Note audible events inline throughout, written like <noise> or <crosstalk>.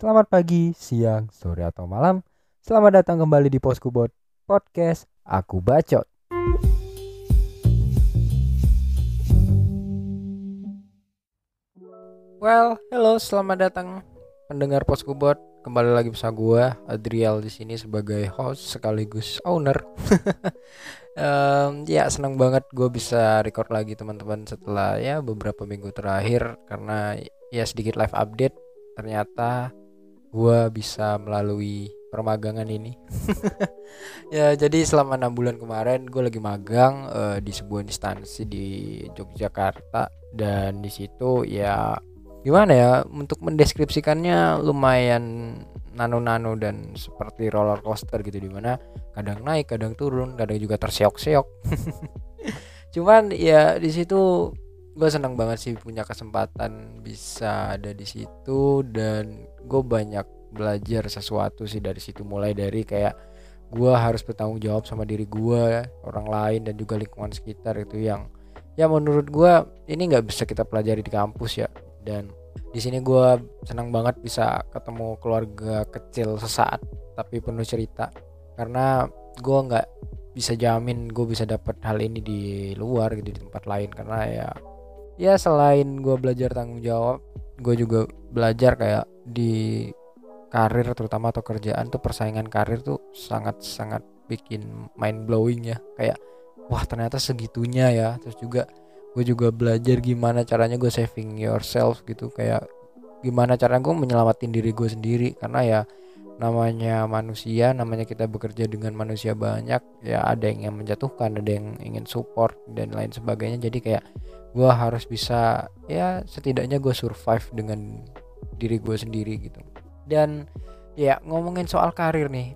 Selamat pagi, siang, sore atau malam. Selamat datang kembali di Poskubot Podcast Aku Bacot. Well, hello, selamat datang pendengar Poskubot. Kembali lagi bersama gue, Adriel di sini sebagai host sekaligus owner. <laughs> um, ya senang banget gue bisa record lagi teman-teman setelah ya beberapa minggu terakhir karena ya sedikit live update ternyata gue bisa melalui permagangan ini. <laughs> Ya jadi selama enam bulan kemarin gue lagi magang uh, di sebuah instansi di Yogyakarta. Dan di situ ya gimana ya untuk mendeskripsikannya lumayan nano-nano dan seperti roller coaster gitu di mana kadang naik kadang turun kadang juga terseok-seok. <laughs> Cuman ya di situ gue senang banget sih punya kesempatan bisa ada di situ dan gue banyak belajar sesuatu sih dari situ. Mulai dari kayak gue harus bertanggung jawab sama diri gue orang lain dan juga lingkungan sekitar itu yang ya menurut gue ini nggak bisa kita pelajari di kampus ya. Dan di sini gue senang banget bisa ketemu keluarga kecil sesaat tapi penuh cerita. Karena gue nggak bisa jamin gue bisa dapat hal ini di luar gitu di tempat lain. Karena ya ya selain gue belajar tanggung jawab gue juga belajar kayak di karir terutama atau kerjaan tuh persaingan karir tuh sangat sangat bikin mind blowing ya. Kayak wah ternyata segitunya ya. Terus juga gue juga belajar gimana caranya gue saving yourself gitu. Kayak gimana caranya gue menyelamatin diri gue sendiri. Karena ya namanya manusia namanya kita bekerja dengan manusia banyak ya ada yang yang menjatuhkan ada yang ingin support dan lain sebagainya. Jadi kayak gue harus bisa ya setidaknya gue survive dengan diri gue sendiri gitu. Dan ya ngomongin soal karir nih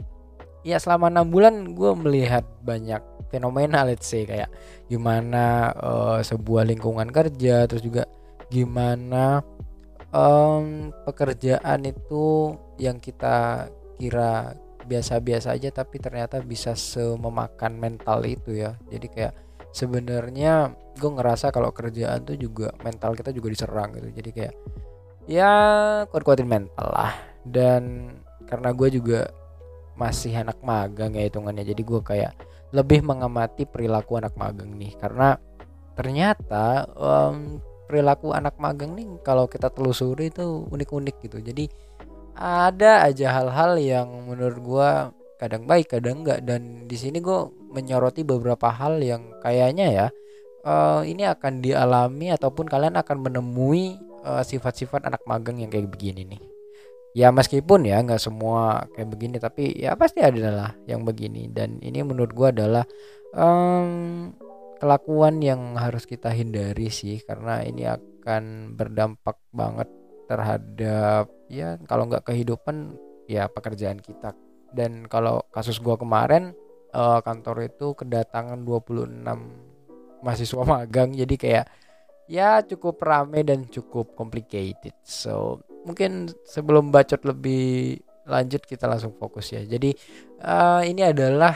ya selama enam bulan gue melihat banyak fenomena let's say kayak gimana uh, sebuah lingkungan kerja terus juga gimana um, pekerjaan itu yang kita kira biasa-biasa aja tapi ternyata bisa sememakan mental itu ya. Jadi kayak sebenarnya gue ngerasa kalau kerjaan tuh juga mental kita juga diserang gitu. Jadi kayak ya kuat-kuatin mental lah. Dan karena gue juga masih anak magang ya hitungannya jadi gue kayak lebih mengamati perilaku anak magang nih. Karena ternyata um, perilaku anak magang nih kalau kita telusuri itu unik-unik gitu. Jadi ada aja hal-hal yang menurut gue kadang baik kadang enggak. Dan di sini gue menyoroti beberapa hal yang kayaknya ya uh, ini akan dialami ataupun kalian akan menemui eh, sifat-sifat uh, anak magang yang kayak begini nih. Ya meskipun ya nggak semua kayak begini tapi ya pasti adalah yang begini. Dan ini menurut gua adalah um, kelakuan yang harus kita hindari sih karena ini akan berdampak banget terhadap ya kalau nggak kehidupan ya pekerjaan kita dan kalau kasus gua kemarin uh, kantor itu kedatangan 26 mahasiswa <laughs> magang jadi kayak ya cukup rame dan cukup complicated so mungkin sebelum bacot lebih lanjut kita langsung fokus ya. Jadi uh, ini adalah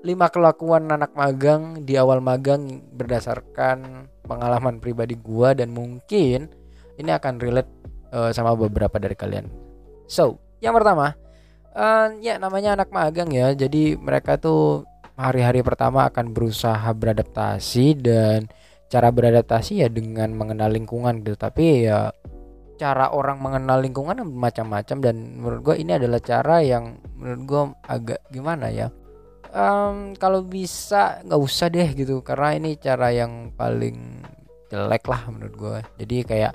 lima kelakuan anak magang di awal magang berdasarkan pengalaman pribadi gua dan mungkin ini akan relate uh, sama beberapa dari kalian. So, yang pertama, uh, ya namanya anak magang ya. Jadi mereka tuh hari-hari pertama akan berusaha beradaptasi dan cara beradaptasi ya dengan mengenal lingkungan gitu. Tapi ya cara orang mengenal lingkungan macam-macam dan menurut gue ini adalah cara yang menurut gue agak gimana ya um, kalau bisa nggak usah deh gitu karena ini cara yang paling jelek lah menurut gue jadi kayak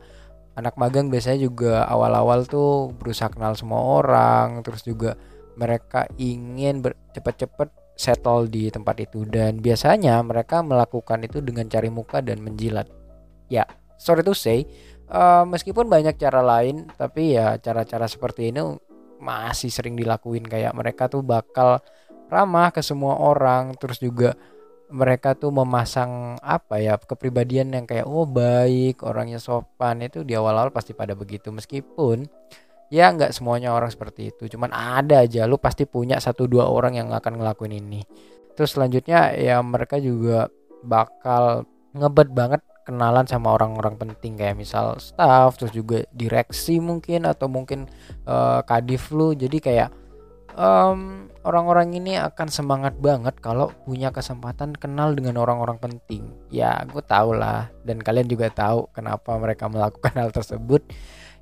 anak magang biasanya juga awal-awal tuh berusaha kenal semua orang terus juga mereka ingin cepet-cepet settle di tempat itu. Dan biasanya mereka melakukan itu dengan cari muka dan menjilat. Ya sorry to say uh, meskipun banyak cara lain tapi ya cara-cara seperti ini masih sering dilakuin. Kayak mereka tuh bakal ramah ke semua orang terus juga mereka tuh memasang apa ya kepribadian yang kayak oh baik orangnya sopan itu di awal-awal pasti pada begitu. Meskipun ya nggak semuanya orang seperti itu cuman ada aja lu pasti punya satu dua orang yang akan ngelakuin ini. Terus selanjutnya ya mereka juga bakal ngebet banget kenalan sama orang-orang penting kayak misal staff terus juga direksi mungkin atau mungkin uh, kadif lu. Jadi kayak um, orang-orang ini akan semangat banget kalau punya kesempatan kenal dengan orang-orang penting. Ya gue tau lah dan kalian juga tahu kenapa mereka melakukan <laughs> hal tersebut.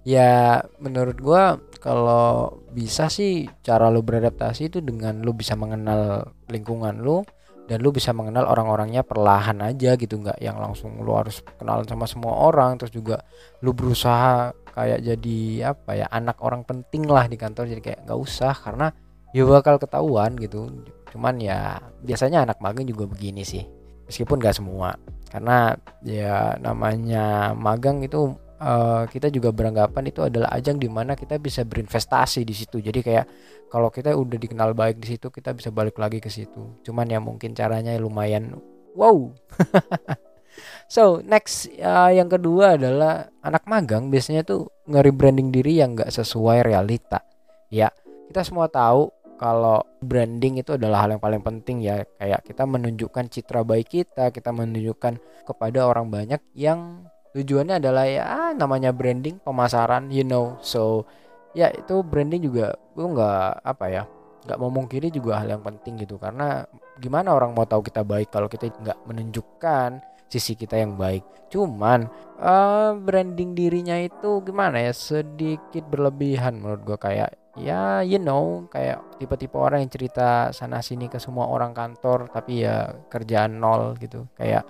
Ya menurut gue kalau bisa sih cara lu beradaptasi itu dengan lu bisa mengenal lingkungan lu dan lu bisa mengenal orang-orangnya perlahan aja gitu nggak yang langsung lu harus kenalan sama semua orang terus juga lu berusaha kayak jadi apa ya anak orang penting lah di kantor. Jadi kayak nggak usah karena ya bakal ketahuan gitu cuman ya biasanya anak magang juga begini sih meskipun nggak semua karena ya namanya magang itu uh, kita juga beranggapan itu adalah ajang di mana kita bisa berinvestasi di situ. Jadi kayak kalau kita udah dikenal baik di situ, kita bisa balik lagi ke situ. Cuman ya mungkin caranya lumayan wow. <laughs> so next uh, yang kedua adalah anak magang biasanya tuh nge-rebranding diri yang nggak sesuai realita. Ya kita semua tahu kalau branding itu adalah hal yang paling penting ya. Kayak kita menunjukkan citra baik kita kita menunjukkan kepada orang banyak yang tujuannya adalah ya namanya branding pemasaran you know. So ya itu branding juga gue nggak apa ya nggak mau mungkiri juga hal yang penting gitu. Karena gimana orang mau tahu kita baik kalau kita nggak menunjukkan sisi kita yang baik? Cuman uh, branding dirinya itu gimana ya? Sedikit berlebihan menurut gue kayak ya you know kayak tipe-tipe orang yang cerita sana sini ke semua orang kantor tapi ya kerjaan nol gitu. Kayak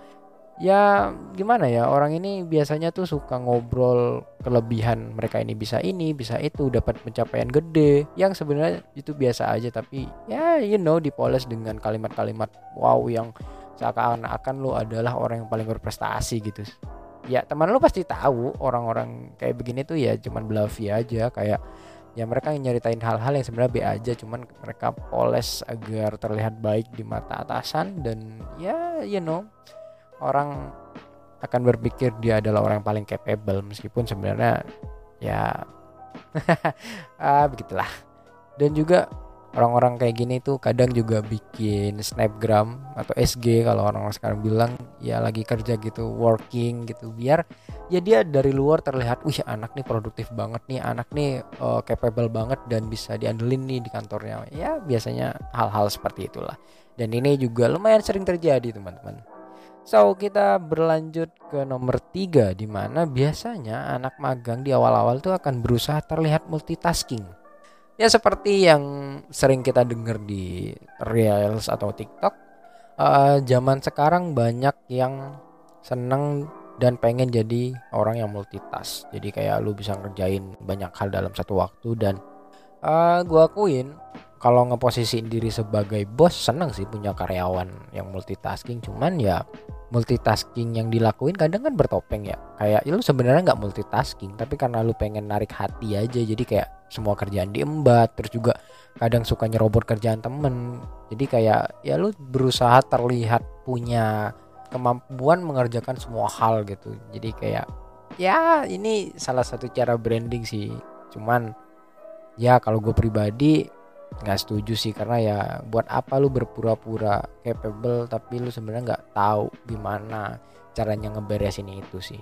ya gimana ya orang ini biasanya tuh suka ngobrol kelebihan mereka ini bisa ini bisa itu dapat pencapaian gede. Yang sebenarnya itu biasa aja tapi ya you know dipoles dengan kalimat-kalimat wow yang seakan-akan lu adalah orang yang paling berprestasi gitu. Ya teman lu pasti tahu orang-orang kayak begini tuh ya cuman bluffy aja kayak ya mereka nyeritain hal-hal yang sebenarnya B aja cuman mereka poles agar terlihat baik di mata atasan dan ya you know orang akan berpikir dia adalah orang yang paling capable meskipun sebenarnya ya <laughs> ah begitulah. Dan juga orang-orang kayak gini tuh kadang juga bikin snapgram atau SG kalau orang-orang sekarang bilang ya lagi kerja gitu working gitu biar ya dia dari luar terlihat wih anak nih produktif banget nih anak nih uh, capable banget dan bisa diandelin nih di kantornya. Ya biasanya hal-hal seperti itulah. Dan ini juga lumayan sering terjadi teman-teman. So kita berlanjut ke nomor tiga di mana biasanya anak magang di awal-awal tuh akan berusaha terlihat multitasking. Ya seperti yang sering kita dengar di Reels atau TikTok, uh, zaman sekarang banyak yang seneng dan pengen jadi orang yang multitask. Jadi kayak lu bisa ngerjain banyak hal dalam satu waktu dan uh, gua akuin kalau ngeposisiin diri sebagai bos seneng sih punya karyawan yang multitasking. Cuman ya multitasking yang dilakuin kadang kan bertopeng ya. Kayak ya lu sebenarnya nggak multitasking tapi karena lu pengen narik hati aja jadi kayak semua kerjaan diembat terus juga kadang suka nyerobot kerjaan temen. Jadi kayak ya lu berusaha terlihat punya kemampuan mengerjakan semua hal gitu. Jadi kayak ya ini salah satu cara branding sih. Cuman ya kalau gue pribadi nggak setuju sih karena ya buat apa lu berpura-pura capable tapi lu sebenarnya nggak tahu gimana caranya ngeberesin itu sih.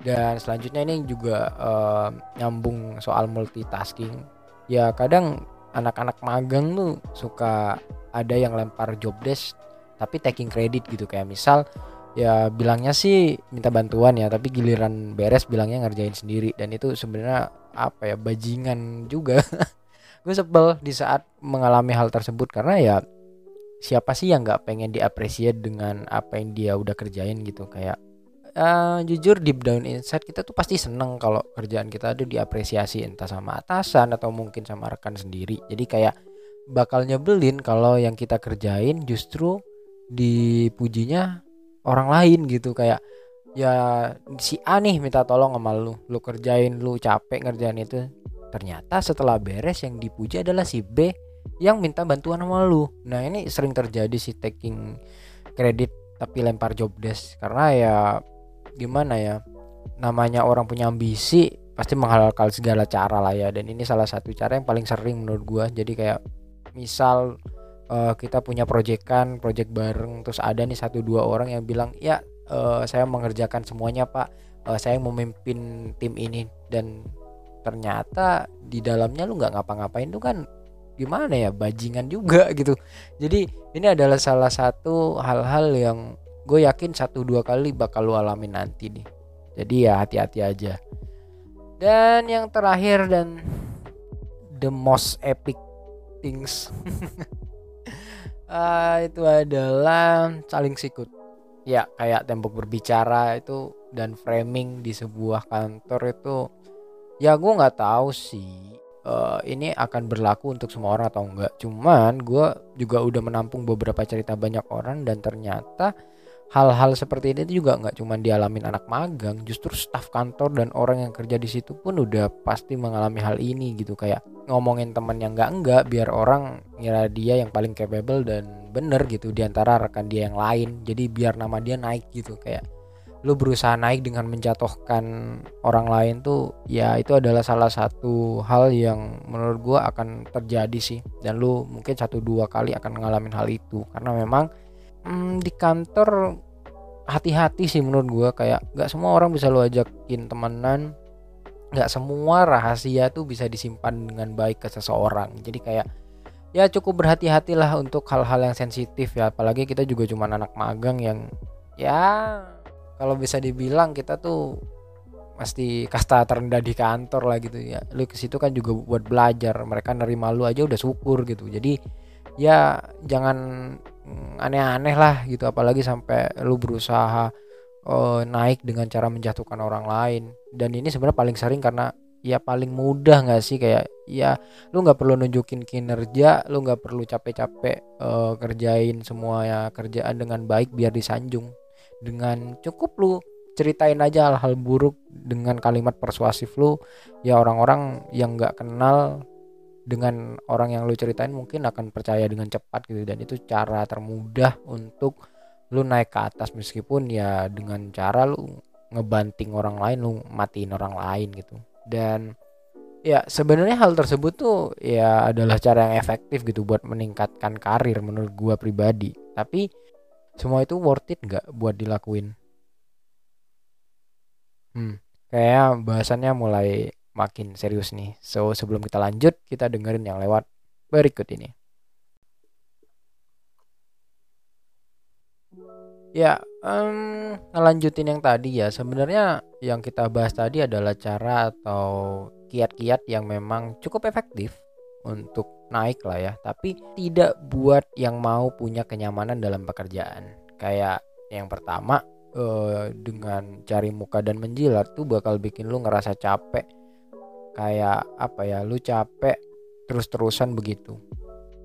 Dan selanjutnya ini juga uh, nyambung soal multitasking. Ya kadang anak-anak magang tuh suka ada yang lempar job desk tapi taking credit gitu. Kayak misal ya bilangnya sih minta bantuan ya tapi giliran beres bilangnya ngerjain sendiri. Dan itu sebenarnya apa ya bajingan juga <laughs> gue sebel di saat mengalami hal tersebut karena ya siapa sih yang nggak pengen diapresiasi dengan apa yang dia udah kerjain gitu? Kayak uh, jujur deep down inside kita tuh pasti seneng kalau kerjaan kita ada diapresiasi entah sama atasan atau mungkin sama rekan sendiri. Jadi kayak bakal nyebelin kalau yang kita kerjain justru dipujinya orang lain gitu. Kayak ya si A nih minta tolong sama lu lu kerjain lu capek ngerjain itu Ternyata setelah beres yang dipuji adalah si B yang minta bantuan sama lu. Nah ini sering terjadi sih taking kredit tapi lempar job desk. Karena ya gimana ya namanya orang punya ambisi pasti menghalalkan segala cara lah ya. Dan ini salah satu cara yang paling sering menurut gua. Jadi kayak misal uh, kita punya proyekan project bareng terus ada nih satu dua orang yang bilang ya uh, saya mengerjakan semuanya pak. Uh, saya memimpin tim ini. Dan ternyata di dalamnya lu nggak ngapa-ngapain tuh kan gimana ya bajingan juga <laughs> gitu. Jadi ini adalah salah satu hal-hal yang gue yakin satu dua kali bakal lu alami nanti nih. Jadi ya hati-hati aja. Dan yang terakhir dan the most epic things. Uh, <laughs> itu adalah saling sikut. Ya kayak tembok berbicara itu dan framing di sebuah kantor itu ya gue nggak tahu sih uh, ini akan berlaku untuk semua orang atau enggak cuman gue juga udah menampung beberapa cerita banyak orang dan ternyata hal-hal seperti ini juga nggak cuma dialamin anak magang justru staf kantor dan orang yang kerja di situ pun udah pasti mengalami hal ini gitu. Kayak ngomongin temen yang nggak enggak biar orang ngira dia yang paling capable dan bener gitu di antara rekan dia yang lain. Jadi biar nama dia naik gitu kayak lu berusaha naik dengan menjatuhkan orang lain tuh ya itu adalah salah satu hal yang menurut gua akan terjadi sih. Dan lu mungkin satu dua kali akan ngalamin hal itu. Karena memang hmm, di kantor hati-hati sih menurut gue kayak nggak semua orang bisa lo ajakin temenan. Nggak semua rahasia tuh bisa disimpan dengan baik ke seseorang. Jadi kayak ya cukup berhati-hatilah untuk hal-hal yang sensitif ya. Apalagi kita juga cuma anak magang yang ya kalau bisa dibilang kita tuh pasti kasta terendah di kantor lah gitu ya. Lu ke situ kan juga buat belajar mereka nerima lu aja udah syukur gitu. Jadi ya jangan aneh-aneh lah gitu apalagi sampai lu berusaha uh, naik dengan cara menjatuhkan orang lain. Dan ini sebenarnya paling sering karena ya paling mudah nggak sih? Kayak ya lu nggak perlu nunjukin kinerja lu nggak perlu capek-capek uh, kerjain semua ya kerjaan dengan baik biar disanjung dengan cukup lu ceritain aja hal-hal buruk dengan kalimat persuasif lu ya orang-orang yang nggak kenal dengan orang yang lu ceritain mungkin akan percaya dengan cepat gitu. Dan itu cara termudah untuk lu naik ke atas meskipun ya dengan cara lu ngebanting orang lain lu matiin orang lain gitu. Dan ya sebenarnya hal tersebut tuh ya adalah cara yang efektif gitu buat meningkatkan karir menurut gua pribadi. Tapi semua itu worth it nggak buat dilakuin hmm kayak bahasannya mulai makin serius nih. So sebelum kita lanjut, kita dengerin yang lewat berikut ini. Ya, um, ngelanjutin yang tadi ya. Sebenarnya yang kita bahas tadi adalah cara atau kiat-kiat yang memang cukup efektif untuk naik lah ya. Tapi tidak buat yang mau punya kenyamanan dalam pekerjaan. Kayak yang pertama, uh, dengan cari muka dan menjilat tuh bakal bikin lu ngerasa capek. Kayak apa ya lu capek terus-terusan begitu.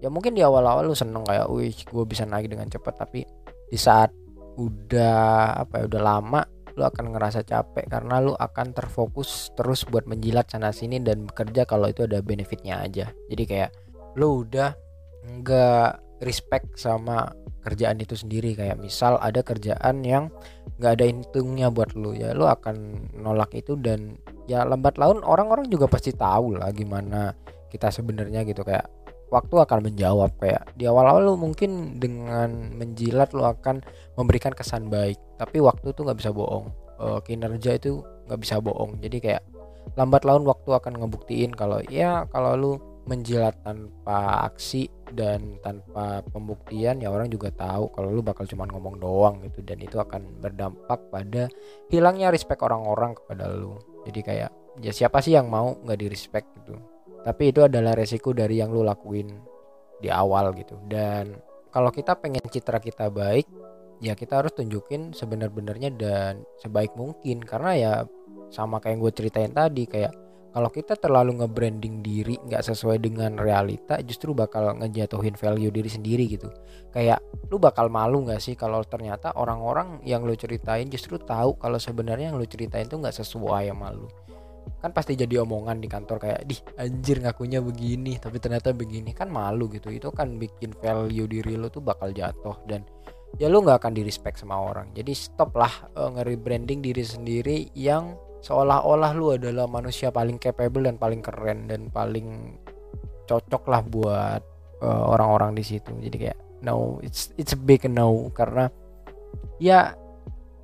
Ya mungkin di awal-awal lu seneng kayak wih gue bisa naik dengan cepat. Tapi di saat udah apa ya udah lama lu akan ngerasa capek. Karena lu akan terfokus terus buat menjilat sana sini dan bekerja kalau itu ada benefitnya aja. Jadi kayak lu udah nggak respect sama kerjaan itu sendiri. Kayak misal ada kerjaan yang nggak ada untungnya buat lu ya lu akan nolak itu dan ya lambat laun orang-orang juga pasti tahu lah gimana kita sebenarnya gitu. Kayak waktu akan menjawab kayak di awal-awal lu mungkin dengan menjilat lu akan memberikan kesan baik tapi waktu tuh nggak bisa bohong. E, kinerja itu nggak bisa bohong. Jadi kayak lambat laun waktu akan ngebuktiin kalau ya kalau lu menjilat tanpa aksi dan tanpa pembuktian ya orang juga tahu kalau lu bakal cuma ngomong doang gitu. Dan itu akan berdampak pada hilangnya respect orang-orang kepada lu. Jadi kayak ya siapa sih yang mau nggak di respect gitu? Tapi itu adalah resiko dari yang lu lakuin di awal gitu. Dan kalau kita pengen citra kita baik ya kita harus tunjukin sebenar-benarnya dan sebaik mungkin. Karena ya sama kayak yang gue ceritain tadi kayak kalau kita terlalu nge-branding diri nggak sesuai dengan realita justru bakal ngejatuhin value diri sendiri gitu. Kayak lu bakal malu nggak sih kalau ternyata orang-orang yang lu ceritain justru tahu kalau sebenarnya yang lu ceritain tuh nggak sesuai sama lu? Kan pasti jadi omongan di kantor kayak di anjir ngakunya begini tapi ternyata begini. Kan malu gitu itu kan bikin value diri lu tuh bakal jatuh dan ya lu nggak akan di respect sama orang. Jadi stop lah uh, nge-rebranding diri sendiri yang seolah-olah lu adalah manusia paling capable dan paling keren dan paling cocok lah buat uh, orang-orang di situ. Jadi kayak no it's it's a big no. Karena ya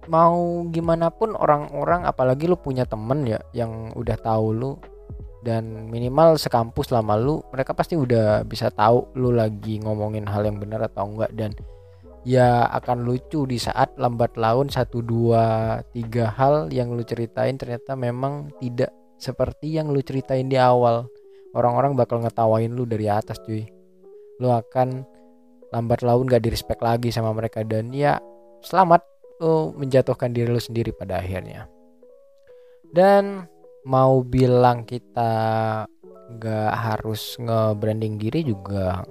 mau gimana pun orang-orang apalagi lu punya temen ya yang udah tahu lu dan minimal sekampus lama lu mereka pasti udah bisa tahu lu lagi ngomongin hal yang benar atau enggak. Dan ya akan lucu di saat lambat laun satu dua tiga hal yang lu ceritain ternyata memang tidak seperti yang lu ceritain di awal. Orang-orang bakal ngetawain lu dari atas cuy. Lu akan lambat laun gak direspek lagi sama mereka dan ya selamat lu menjatuhkan diri lu sendiri pada akhirnya. Dan mau bilang kita nggak harus nge-branding diri juga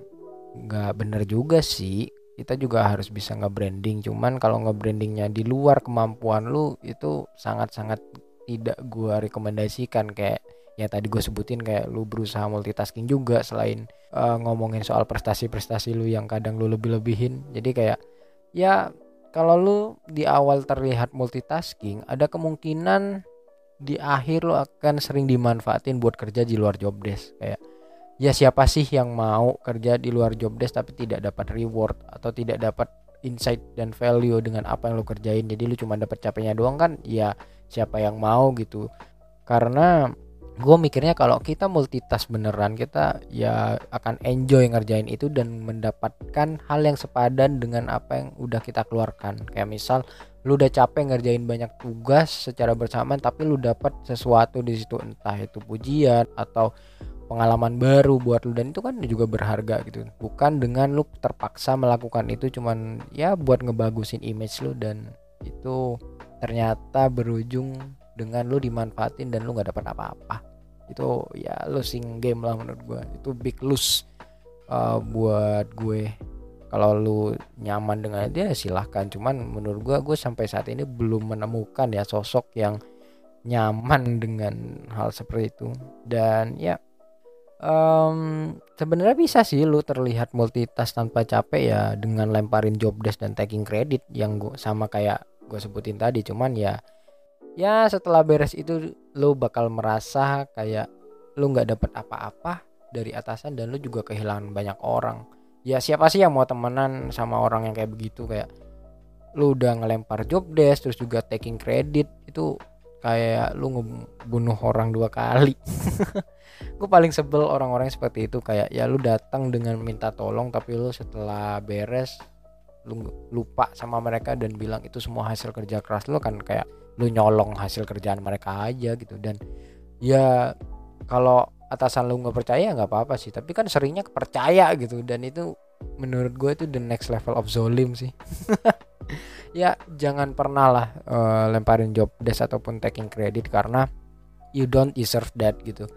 nggak bener juga sih kita juga harus bisa nge-branding. Cuman kalau nge-brandingnya di luar kemampuan lu itu sangat-sangat tidak gua rekomendasikan. Kayak ya tadi gue sebutin kayak lu berusaha multitasking juga selain uh, ngomongin soal prestasi-prestasi lu yang kadang lu lebih-lebihin. Jadi kayak ya kalau lu di awal terlihat multitasking ada kemungkinan di akhir lo akan sering dimanfaatin buat kerja di luar job desk. Kayak ya siapa sih yang mau kerja di luar job desk tapi tidak dapat reward atau tidak dapat insight dan value dengan apa yang lo kerjain? Jadi lu cuma dapat capeknya doang kan? Ya siapa yang mau gitu. Karena gue mikirnya kalau kita multitask beneran kita ya akan enjoy ngerjain itu dan mendapatkan hal yang sepadan dengan apa yang udah kita keluarkan. Kayak misal lu udah capek ngerjain banyak tugas secara bersamaan tapi lu dapat sesuatu di situ entah itu pujian atau pengalaman baru buat lu. Dan itu kan juga berharga gitu. Bukan dengan lu terpaksa melakukan itu cuman ya buat ngebagusin image lu. Dan itu ternyata berujung dengan lu dimanfaatin dan lu nggak dapat apa-apa. Itu ya losing game lah menurut gue itu big lose uh, buat gue. Kalau lu nyaman dengan dia silahkan. Cuman menurut gue gue sampai saat ini belum menemukan ya sosok yang nyaman dengan hal seperti itu. Dan ya um, sebenarnya bisa sih lu terlihat multitask tanpa capek ya dengan lemparin job desk dan taking credit yang gue sama kayak gue sebutin tadi. Cuman ya ya setelah beres itu lu bakal merasa kayak lu nggak dapet apa-apa dari atasan dan lu juga kehilangan banyak orang. Ya siapa sih yang mau temenan sama orang yang kayak begitu? Kayak lu udah ngelempar job desk terus juga taking credit itu kayak lu ngebunuh orang dua kali. <laughs> Gue paling sebel orang-orang seperti itu kayak ya lu datang dengan minta tolong tapi lu setelah beres lu lupa sama mereka dan bilang itu semua hasil kerja keras lu kan kayak lu nyolong hasil kerjaan mereka aja gitu. Dan ya kalau atasan lu nggak percaya nggak apa-apa sih. Tapi kan seringnya percaya gitu. Dan itu menurut gue itu the next level of zolim sih. <laughs> Ya jangan pernah lah uh, lemparin job desk ataupun taking credit karena you don't deserve that gitu.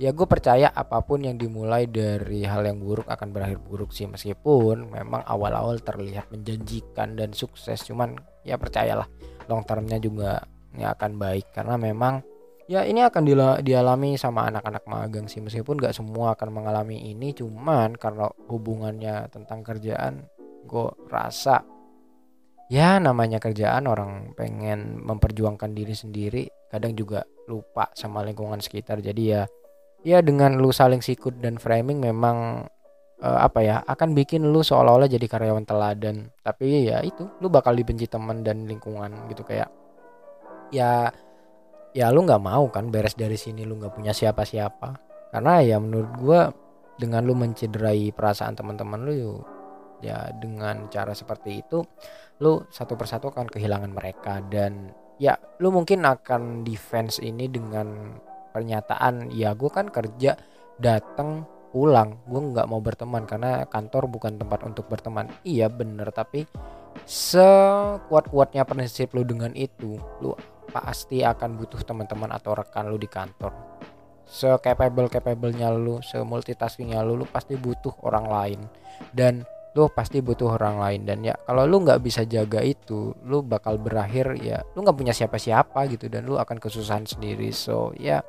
Ya gue percaya apa pun yang dimulai dari hal yang buruk akan berakhir buruk sih. Meskipun memang awal-awal terlihat menjanjikan dan sukses. Cuman ya percayalah long termnya juga ya akan baik. Karena memang ya ini akan dialami sama anak-anak magang sih. Meskipun gak semua akan mengalami ini cuman karena hubungannya tentang kerjaan gue rasa ya namanya kerjaan orang pengen memperjuangkan diri sendiri kadang juga lupa sama lingkungan sekitar. Jadi ya ya dengan lu saling sikut dan framing memang uh, apa ya akan bikin lu seolah-olah jadi karyawan teladan. Tapi ya itu lu bakal dibenci teman dan lingkungan gitu. Kayak ya ya lu nggak mau kan beres dari sini lu nggak punya siapa-siapa. Karena ya menurut gua dengan lu mencederai perasaan teman-teman lu ya dengan cara seperti itu lu satu persatu akan kehilangan mereka. Dan ya lu mungkin akan defense ini dengan pernyataan ya gue kan kerja datang pulang gue nggak mau berteman karena kantor bukan tempat untuk berteman. Iya bener tapi sekuat-kuatnya prinsip lu dengan itu lu pasti akan butuh teman-teman atau rekan lu di kantor. Se-capable capable-nya lu, se-multitaskingnya lu, lu pasti butuh orang lain. Dan lu pasti butuh orang lain. Dan ya kalau lu nggak bisa jaga itu lu bakal berakhir ya lu nggak punya siapa-siapa gitu. Dan lu akan kesusahan sendiri. So ya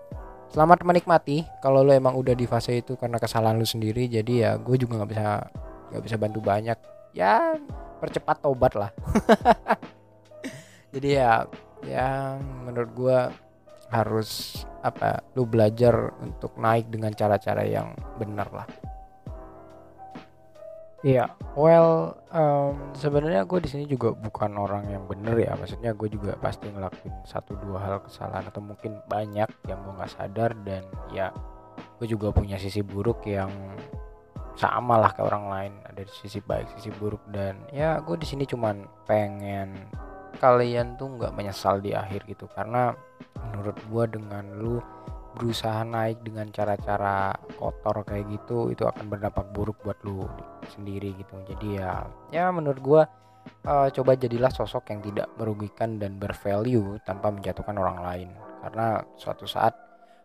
selamat menikmati kalau lo emang udah di fase itu karena kesalahan lu sendiri. Jadi ya gue juga nggak bisa nggak bisa bantu banyak. Ya percepat tobat lah. <laughs> Jadi ya ya menurut gue harus apa lu belajar untuk naik dengan cara-cara yang benar lah Iya, well, um, sebenarnya gue di sini juga bukan orang yang bener ya. Maksudnya gue juga pasti ngelakuin satu dua hal kesalahan atau mungkin banyak yang gue nggak sadar dan ya gue juga punya sisi buruk yang sama lah kayak orang lain. Ada sisi baik, sisi buruk dan ya gue di sini cuman pengen kalian tuh nggak menyesal di akhir gitu. Karena menurut gue dengan lu berusaha naik dengan cara-cara kotor kayak gitu itu akan berdampak buruk buat lu sendiri gitu. Jadi ya ya menurut gua uh, coba jadilah sosok yang tidak merugikan dan bervalue tanpa menjatuhkan orang lain. Karena suatu saat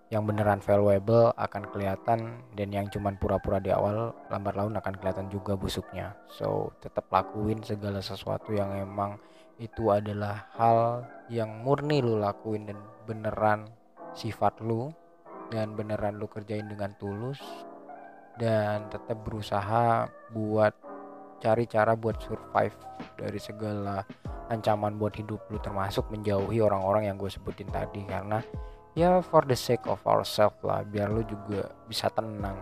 yang beneran valuable akan kelihatan dan yang cuman pura-pura di awal lambat laun akan kelihatan juga busuknya. So tetap lakuin segala sesuatu yang emang itu adalah hal yang murni lu lakuin dan beneran sifat lu dan beneran lu kerjain dengan tulus dan tetap berusaha buat cari cara buat survive dari segala ancaman buat hidup lu termasuk menjauhi orang-orang yang gue sebutin tadi. Karena ya for the sake of ourselves lah biar lu juga bisa tenang.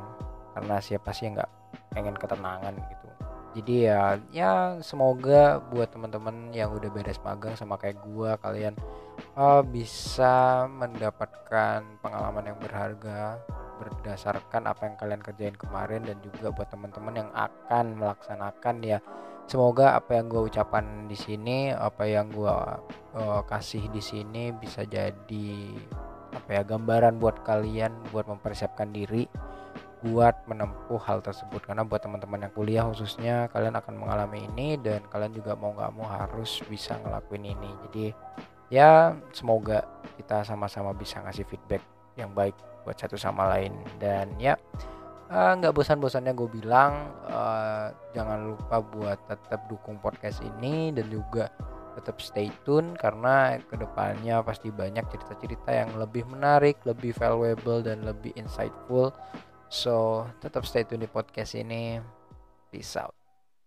Karena siapa sih yang nggak pengen ketenangan gitu jadi ya ya semoga buat teman-teman yang udah beres magang sama kayak gua kalian uh, bisa mendapatkan pengalaman yang berharga berdasarkan apa yang kalian kerjain kemarin dan juga buat teman-teman yang akan melaksanakan ya. Semoga apa yang gue ucapan di sini apa yang gue uh, kasih di sini bisa jadi apa ya gambaran buat kalian buat mempersiapkan diri buat menempuh hal tersebut. Karena buat teman-teman yang kuliah khususnya kalian akan mengalami ini dan kalian juga mau nggak mau harus bisa ngelakuin ini. Jadi ya semoga kita sama-sama bisa ngasih feedback yang baik buat satu sama lain. Dan ya eh, nggak uh, bosan-bosannya gue bilang uh, jangan lupa buat tetap dukung podcast ini dan juga tetap stay tune karena ke depannya pasti banyak cerita-cerita yang lebih menarik, lebih valuable dan lebih insightful So tetap stay tune di podcast ini. Peace out.